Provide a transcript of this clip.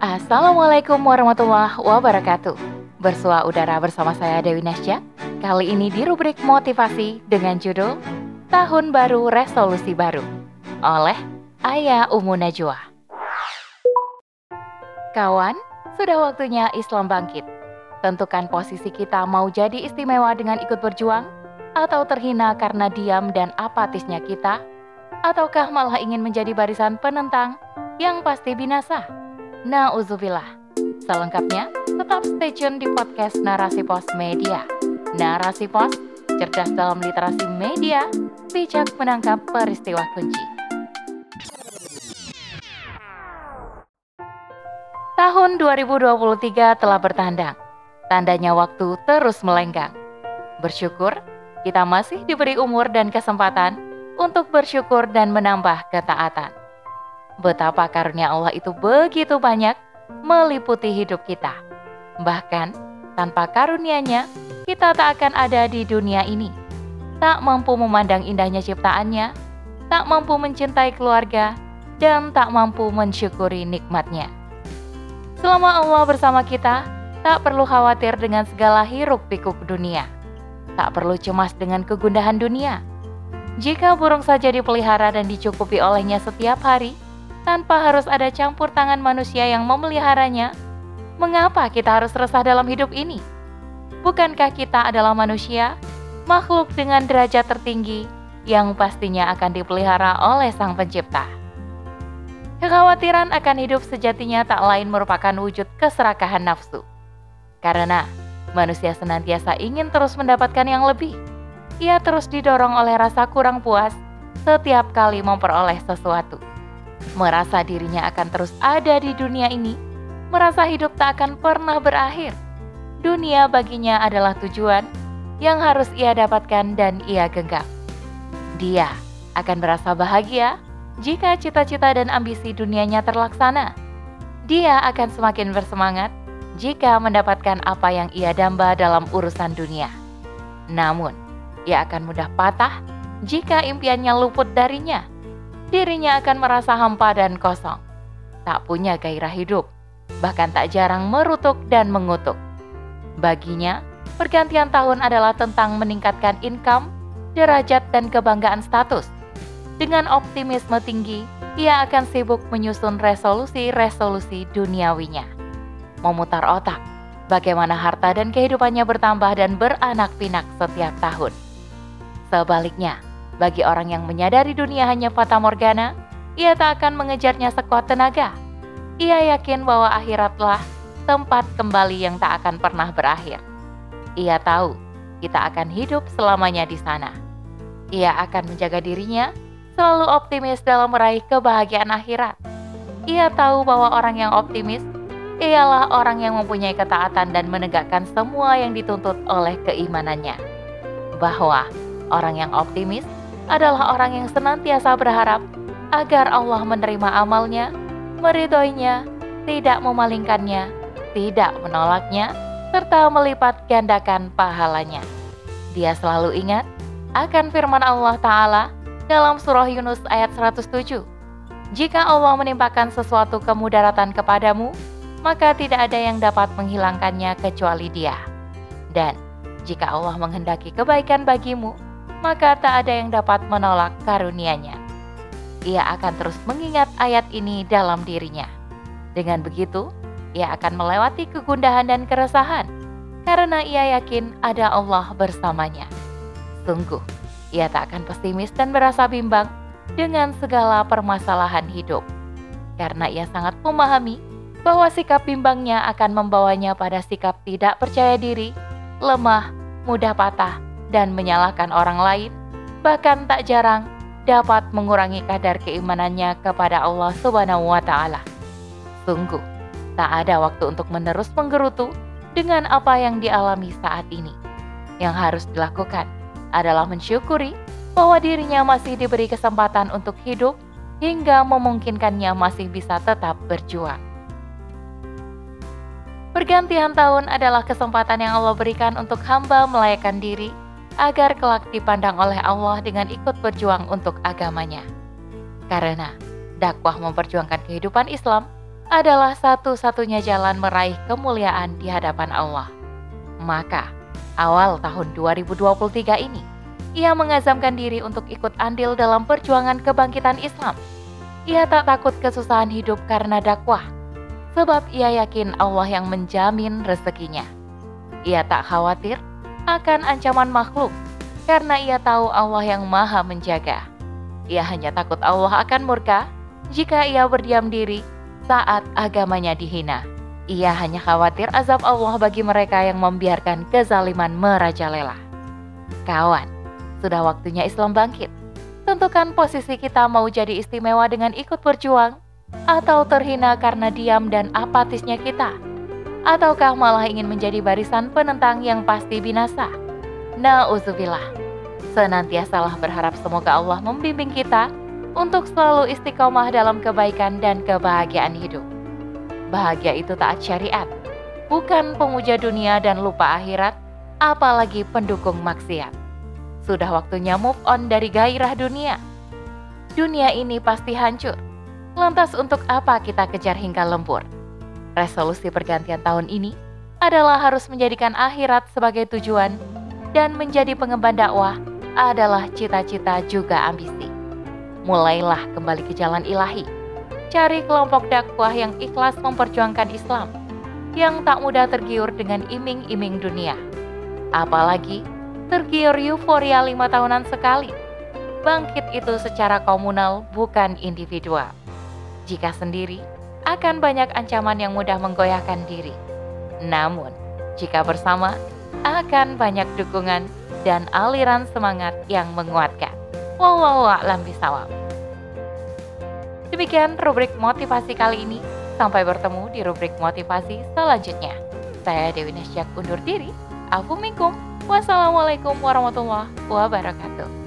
Assalamualaikum warahmatullahi wabarakatuh. Bersua udara bersama saya Dewi Nasya. Kali ini di rubrik motivasi dengan judul Tahun Baru Resolusi Baru oleh Ayah Umu Najwa. Kawan, sudah waktunya Islam bangkit. Tentukan posisi kita mau jadi istimewa dengan ikut berjuang atau terhina karena diam dan apatisnya kita ataukah malah ingin menjadi barisan penentang yang pasti binasa. Nauzubillah. Selengkapnya, tetap stay tune di podcast Narasi Pos Media. Narasi Pos, cerdas dalam literasi media, bijak menangkap peristiwa kunci. Tahun 2023 telah bertandang. Tandanya waktu terus melenggang. Bersyukur, kita masih diberi umur dan kesempatan untuk bersyukur dan menambah ketaatan betapa karunia Allah itu begitu banyak meliputi hidup kita. Bahkan, tanpa karunia-Nya, kita tak akan ada di dunia ini. Tak mampu memandang indahnya ciptaannya, tak mampu mencintai keluarga, dan tak mampu mensyukuri nikmatnya. Selama Allah bersama kita, tak perlu khawatir dengan segala hiruk pikuk dunia. Tak perlu cemas dengan kegundahan dunia. Jika burung saja dipelihara dan dicukupi olehnya setiap hari, tanpa harus ada campur tangan manusia yang memeliharanya, mengapa kita harus resah dalam hidup ini? Bukankah kita adalah manusia, makhluk dengan derajat tertinggi yang pastinya akan dipelihara oleh Sang Pencipta? Kekhawatiran akan hidup sejatinya tak lain merupakan wujud keserakahan nafsu. Karena manusia senantiasa ingin terus mendapatkan yang lebih. Ia terus didorong oleh rasa kurang puas setiap kali memperoleh sesuatu merasa dirinya akan terus ada di dunia ini, merasa hidup tak akan pernah berakhir. Dunia baginya adalah tujuan yang harus ia dapatkan dan ia genggam. Dia akan merasa bahagia jika cita-cita dan ambisi dunianya terlaksana. Dia akan semakin bersemangat jika mendapatkan apa yang ia damba dalam urusan dunia. Namun, ia akan mudah patah jika impiannya luput darinya dirinya akan merasa hampa dan kosong, tak punya gairah hidup, bahkan tak jarang merutuk dan mengutuk. Baginya, pergantian tahun adalah tentang meningkatkan income, derajat, dan kebanggaan status. Dengan optimisme tinggi, ia akan sibuk menyusun resolusi-resolusi duniawinya. Memutar otak, bagaimana harta dan kehidupannya bertambah dan beranak pinak setiap tahun. Sebaliknya, bagi orang yang menyadari dunia hanya fata morgana, ia tak akan mengejarnya sekuat tenaga. Ia yakin bahwa akhiratlah tempat kembali yang tak akan pernah berakhir. Ia tahu kita akan hidup selamanya di sana. Ia akan menjaga dirinya selalu optimis dalam meraih kebahagiaan akhirat. Ia tahu bahwa orang yang optimis ialah orang yang mempunyai ketaatan dan menegakkan semua yang dituntut oleh keimanannya. Bahwa orang yang optimis adalah orang yang senantiasa berharap agar Allah menerima amalnya, meridhoinya, tidak memalingkannya, tidak menolaknya, serta melipat gandakan pahalanya. Dia selalu ingat akan firman Allah Ta'ala dalam surah Yunus ayat 107. Jika Allah menimpakan sesuatu kemudaratan kepadamu, maka tidak ada yang dapat menghilangkannya kecuali dia. Dan jika Allah menghendaki kebaikan bagimu, maka tak ada yang dapat menolak karunia-Nya. Ia akan terus mengingat ayat ini dalam dirinya. Dengan begitu, ia akan melewati kegundahan dan keresahan karena ia yakin ada Allah bersamanya. Sungguh, ia tak akan pesimis dan merasa bimbang dengan segala permasalahan hidup. Karena ia sangat memahami bahwa sikap bimbangnya akan membawanya pada sikap tidak percaya diri, lemah, mudah patah, dan menyalahkan orang lain, bahkan tak jarang dapat mengurangi kadar keimanannya kepada Allah Subhanahu wa taala. Sungguh, tak ada waktu untuk menerus menggerutu dengan apa yang dialami saat ini. Yang harus dilakukan adalah mensyukuri bahwa dirinya masih diberi kesempatan untuk hidup hingga memungkinkannya masih bisa tetap berjuang. Pergantian tahun adalah kesempatan yang Allah berikan untuk hamba melayakkan diri agar kelak dipandang oleh Allah dengan ikut berjuang untuk agamanya. Karena dakwah memperjuangkan kehidupan Islam adalah satu-satunya jalan meraih kemuliaan di hadapan Allah. Maka, awal tahun 2023 ini, ia mengazamkan diri untuk ikut andil dalam perjuangan kebangkitan Islam. Ia tak takut kesusahan hidup karena dakwah, sebab ia yakin Allah yang menjamin rezekinya. Ia tak khawatir akan ancaman makhluk karena ia tahu Allah yang maha menjaga. Ia hanya takut Allah akan murka jika ia berdiam diri saat agamanya dihina. Ia hanya khawatir azab Allah bagi mereka yang membiarkan kezaliman merajalela. Kawan, sudah waktunya Islam bangkit. Tentukan posisi kita mau jadi istimewa dengan ikut berjuang, atau terhina karena diam dan apatisnya kita ataukah malah ingin menjadi barisan penentang yang pasti binasa? Nauzubillah. Senantiasalah berharap semoga Allah membimbing kita untuk selalu istiqomah dalam kebaikan dan kebahagiaan hidup. Bahagia itu taat syariat, bukan pemuja dunia dan lupa akhirat, apalagi pendukung maksiat. Sudah waktunya move on dari gairah dunia. Dunia ini pasti hancur. Lantas untuk apa kita kejar hingga lembur? Resolusi pergantian tahun ini adalah harus menjadikan akhirat sebagai tujuan dan menjadi pengemban dakwah adalah cita-cita juga ambisi. Mulailah kembali ke jalan ilahi. Cari kelompok dakwah yang ikhlas memperjuangkan Islam, yang tak mudah tergiur dengan iming-iming dunia. Apalagi tergiur euforia lima tahunan sekali. Bangkit itu secara komunal, bukan individual. Jika sendiri, akan banyak ancaman yang mudah menggoyahkan diri. Namun, jika bersama, akan banyak dukungan dan aliran semangat yang menguatkan. Wallahu bisawab. Demikian rubrik motivasi kali ini. Sampai bertemu di rubrik motivasi selanjutnya. Saya Dewi Nasjak undur diri. Afu minkum. Wassalamualaikum warahmatullahi wabarakatuh.